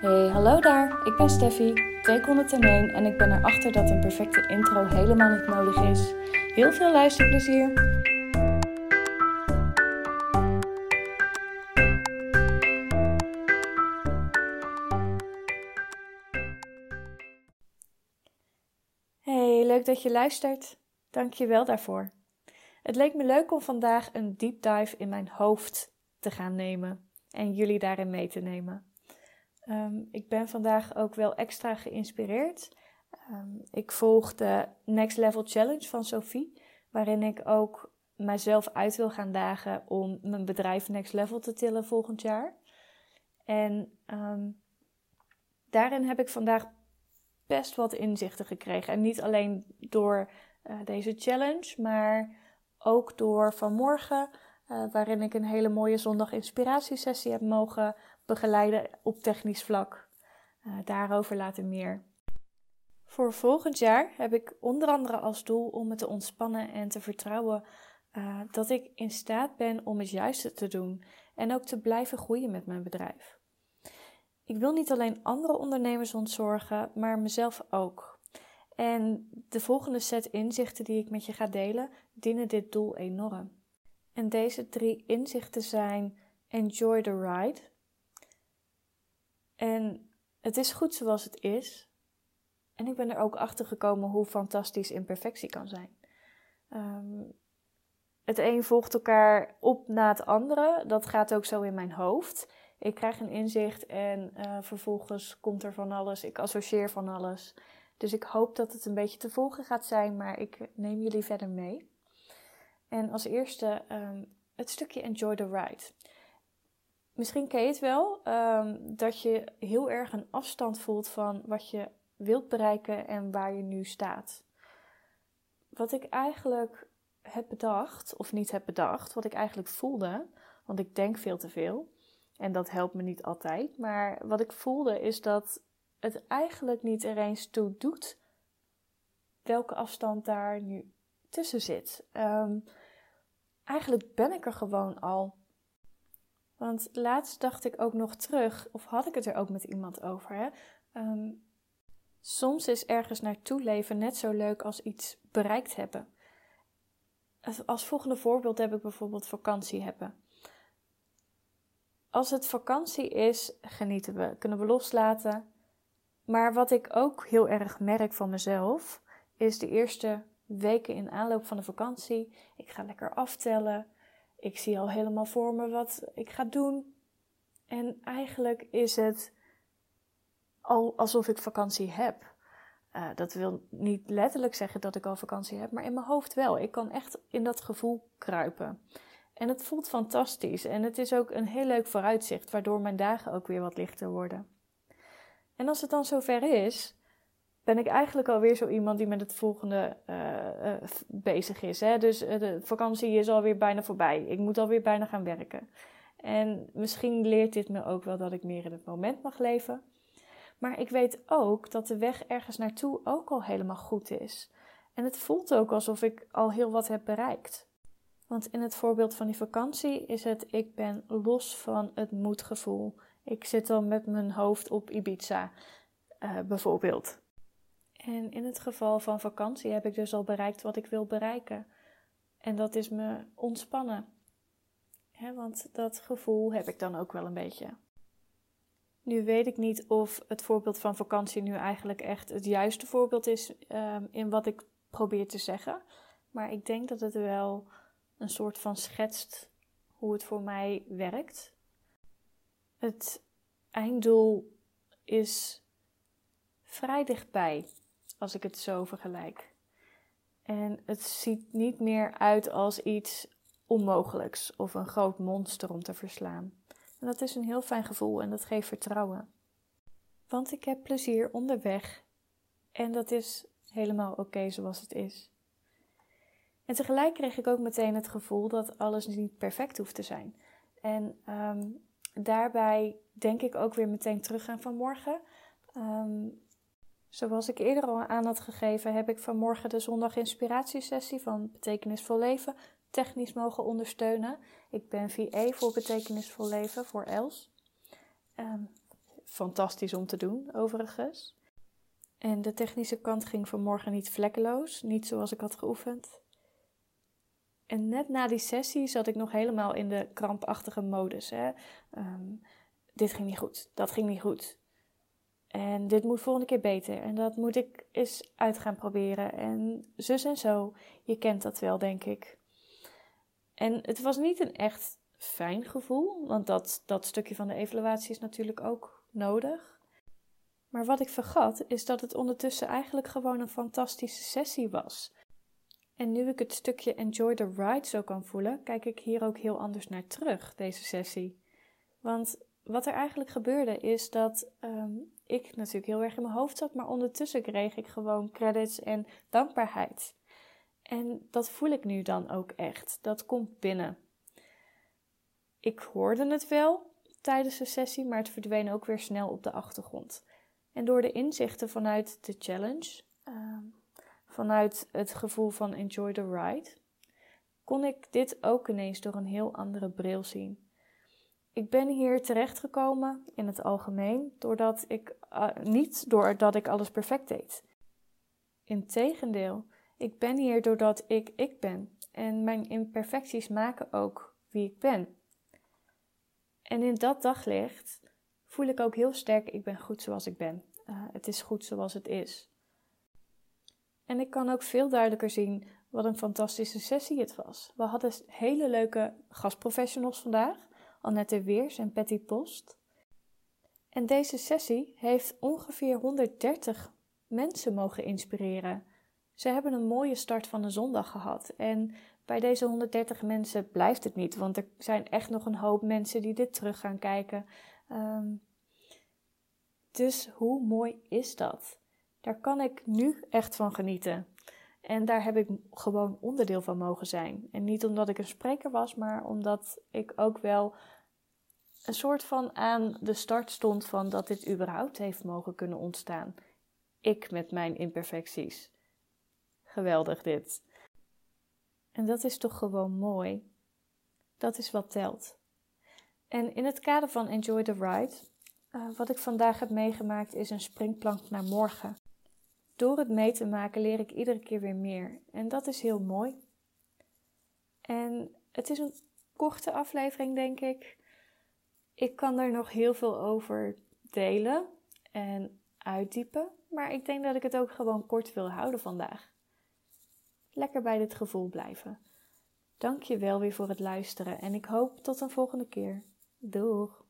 Hey, hallo daar. Ik ben Steffi, 201 en ik ben erachter dat een perfecte intro helemaal niet nodig is. Heel veel luisterplezier. Hey, leuk dat je luistert. Dank je wel daarvoor. Het leek me leuk om vandaag een deep dive in mijn hoofd te gaan nemen en jullie daarin mee te nemen. Ehm, ik ben vandaag ook wel extra geïnspireerd. Ehm, ik volg de Next Level Challenge van Sophie, waarin ik ook mijzelf uit wil gaan dagen om mijn bedrijf Next Level te tillen volgend jaar. En ehm, daarin heb ik vandaag best wat inzichten gekregen. En niet alleen door uh, deze challenge, maar ook door vanmorgen, uh, waarin ik een hele mooie zondag inspiratiesessie heb mogen begeleiden op technisch vlak. Uh, daarover later meer. Voor volgend jaar heb ik onder andere als doel om me te ontspannen en te vertrouwen uh, dat ik in staat ben om het juiste te doen en ook te blijven groeien met mijn bedrijf. Ik wil niet alleen andere ondernemers ontzorgen, maar mezelf ook. En de volgende set inzichten die ik met je ga delen, dienen dit doel enorm. En deze drie inzichten zijn: enjoy the ride, en het is goed zoals het is. En ik ben er ook achter gekomen hoe fantastisch imperfectie kan zijn. Um, het een volgt elkaar op na het andere. Dat gaat ook zo in mijn hoofd. Ik krijg een inzicht en uh, vervolgens komt er van alles. Ik associeer van alles. Dus ik hoop dat het een beetje te volgen gaat zijn, maar ik neem jullie verder mee. En als eerste um, het stukje Enjoy the Ride. Misschien ken je het wel, um, dat je heel erg een afstand voelt van wat je wilt bereiken en waar je nu staat. Wat ik eigenlijk heb bedacht, of niet heb bedacht, wat ik eigenlijk voelde, want ik denk veel te veel en dat helpt me niet altijd, maar wat ik voelde is dat het eigenlijk niet er eens toe doet welke afstand daar nu tussen zit. Um, eigenlijk ben ik er gewoon al. Want laatst dacht ik ook nog terug, of had ik het er ook met iemand over. Hè? Um, soms is ergens naartoe leven net zo leuk als iets bereikt hebben. Als volgende voorbeeld heb ik bijvoorbeeld vakantie hebben. Als het vakantie is, genieten we, kunnen we loslaten. Maar wat ik ook heel erg merk van mezelf, is de eerste weken in aanloop van de vakantie. Ik ga lekker aftellen. Ik zie al helemaal voor me wat ik ga doen. En eigenlijk is het al alsof ik vakantie heb. Uh, dat wil niet letterlijk zeggen dat ik al vakantie heb, maar in mijn hoofd wel. Ik kan echt in dat gevoel kruipen. En het voelt fantastisch. En het is ook een heel leuk vooruitzicht, waardoor mijn dagen ook weer wat lichter worden. En als het dan zover is, ben ik eigenlijk alweer zo iemand die met het volgende uh, uh, bezig is. Hè? Dus uh, de vakantie is alweer bijna voorbij. Ik moet alweer bijna gaan werken. En misschien leert dit me ook wel dat ik meer in het moment mag leven. Maar ik weet ook dat de weg ergens naartoe ook al helemaal goed is. En het voelt ook alsof ik al heel wat heb bereikt. Want in het voorbeeld van die vakantie is het: ik ben los van het moedgevoel. Ik zit dan met mijn hoofd op Ibiza, bijvoorbeeld. En in het geval van vakantie heb ik dus al bereikt wat ik wil bereiken. En dat is me ontspannen. want dat gevoel heb ik dan ook wel een beetje. Nu weet ik niet of het voorbeeld van vakantie nu eigenlijk echt het juiste voorbeeld is um, in wat ik probeer te zeggen. Maar ik denk dat het wel een soort van schetst hoe het voor mij werkt. Het einddoel is vrij dichtbij als ik het zo vergelijk. En het ziet niet meer uit als iets onmogelijks of een groot monster om te verslaan. En dat is een heel fijn gevoel en dat geeft vertrouwen. Want ik heb plezier onderweg en dat is helemaal oké zoals het is. En tegelijk kreeg ik ook meteen het gevoel dat alles niet perfect hoeft te zijn. En um, daarbij denk ik ook weer meteen terug aan vanmorgen. Um, Zoals ik eerder al aan had gegeven, heb ik vanmorgen de zondag inspiratiesessie van Betekenisvol Leven technisch mogen ondersteunen. Ik ben VA voor Betekenisvol Leven, voor ELS. Um, fantastisch om te doen, overigens. En de technische kant ging vanmorgen niet vlekkeloos, niet zoals ik had geoefend. En net na die sessie zat ik nog helemaal in de krampachtige modus. Hè? Ehm, dit ging niet goed, dat ging niet goed. En dit moet volgende keer beter. En dat moet ik eens uit gaan proberen. En zus en zo, je kent dat wel, denk ik. En het was niet een echt fijn gevoel, want dat, dat stukje van de evaluatie is natuurlijk ook nodig. Maar wat ik vergat, is dat het ondertussen eigenlijk gewoon een fantastische sessie was. En nu ik het stukje Enjoy the Ride zo kan voelen, kijk ik hier ook heel anders naar terug, deze sessie. Want wat er eigenlijk gebeurde is dat ehm, ik natuurlijk heel erg in mijn hoofd zat, maar ondertussen kreeg ik gewoon credits en dankbaarheid. En dat voel ik nu dan ook echt. Dat komt binnen. Ik hoorde het wel tijdens de sessie, maar het verdween ook weer snel op de achtergrond. En door de inzichten vanuit de challenge, ehm, vanuit het gevoel van enjoy the ride, kon ik dit ook ineens door een heel andere bril zien. Ik ben hier terechtgekomen in het algemeen doordat ik uh, niet doordat ik alles perfect deed. Integendeel, ik ben hier doordat ik ik ben en mijn imperfecties maken ook wie ik ben. En in dat daglicht voel ik ook heel sterk: ik ben goed zoals ik ben. Uh, het is goed zoals het is. En ik kan ook veel duidelijker zien wat een fantastische sessie het was. We hadden hele leuke gastprofessionals vandaag. Annette Weers en Patty Post. En deze sessie heeft ongeveer 130 mensen mogen inspireren. Ze hebben een mooie start van de zondag gehad. En bij deze 130 mensen blijft het niet, want er zijn echt nog een hoop mensen die dit terug gaan kijken. Um, dus hoe mooi is dat? Daar kan ik nu echt van genieten. En daar heb ik gewoon onderdeel van mogen zijn. En niet omdat ik een spreker was, maar omdat ik ook wel een soort van aan de start stond van dat dit überhaupt heeft mogen kunnen ontstaan. Ik met mijn imperfecties. Geweldig dit. En dat is toch gewoon mooi. Dat is wat telt. En in het kader van Enjoy the Ride, uh, wat ik vandaag heb meegemaakt, is een springplank naar morgen. Door het mee te maken leer ik iedere keer weer meer. En dat is heel mooi. En het is een korte aflevering, denk ik. Ik kan er nog heel veel over delen en uitdiepen, maar ik denk dat ik het ook gewoon kort wil houden vandaag. Lekker bij dit gevoel blijven. Dank je wel weer voor het luisteren en ik hoop tot een volgende keer. Doeg!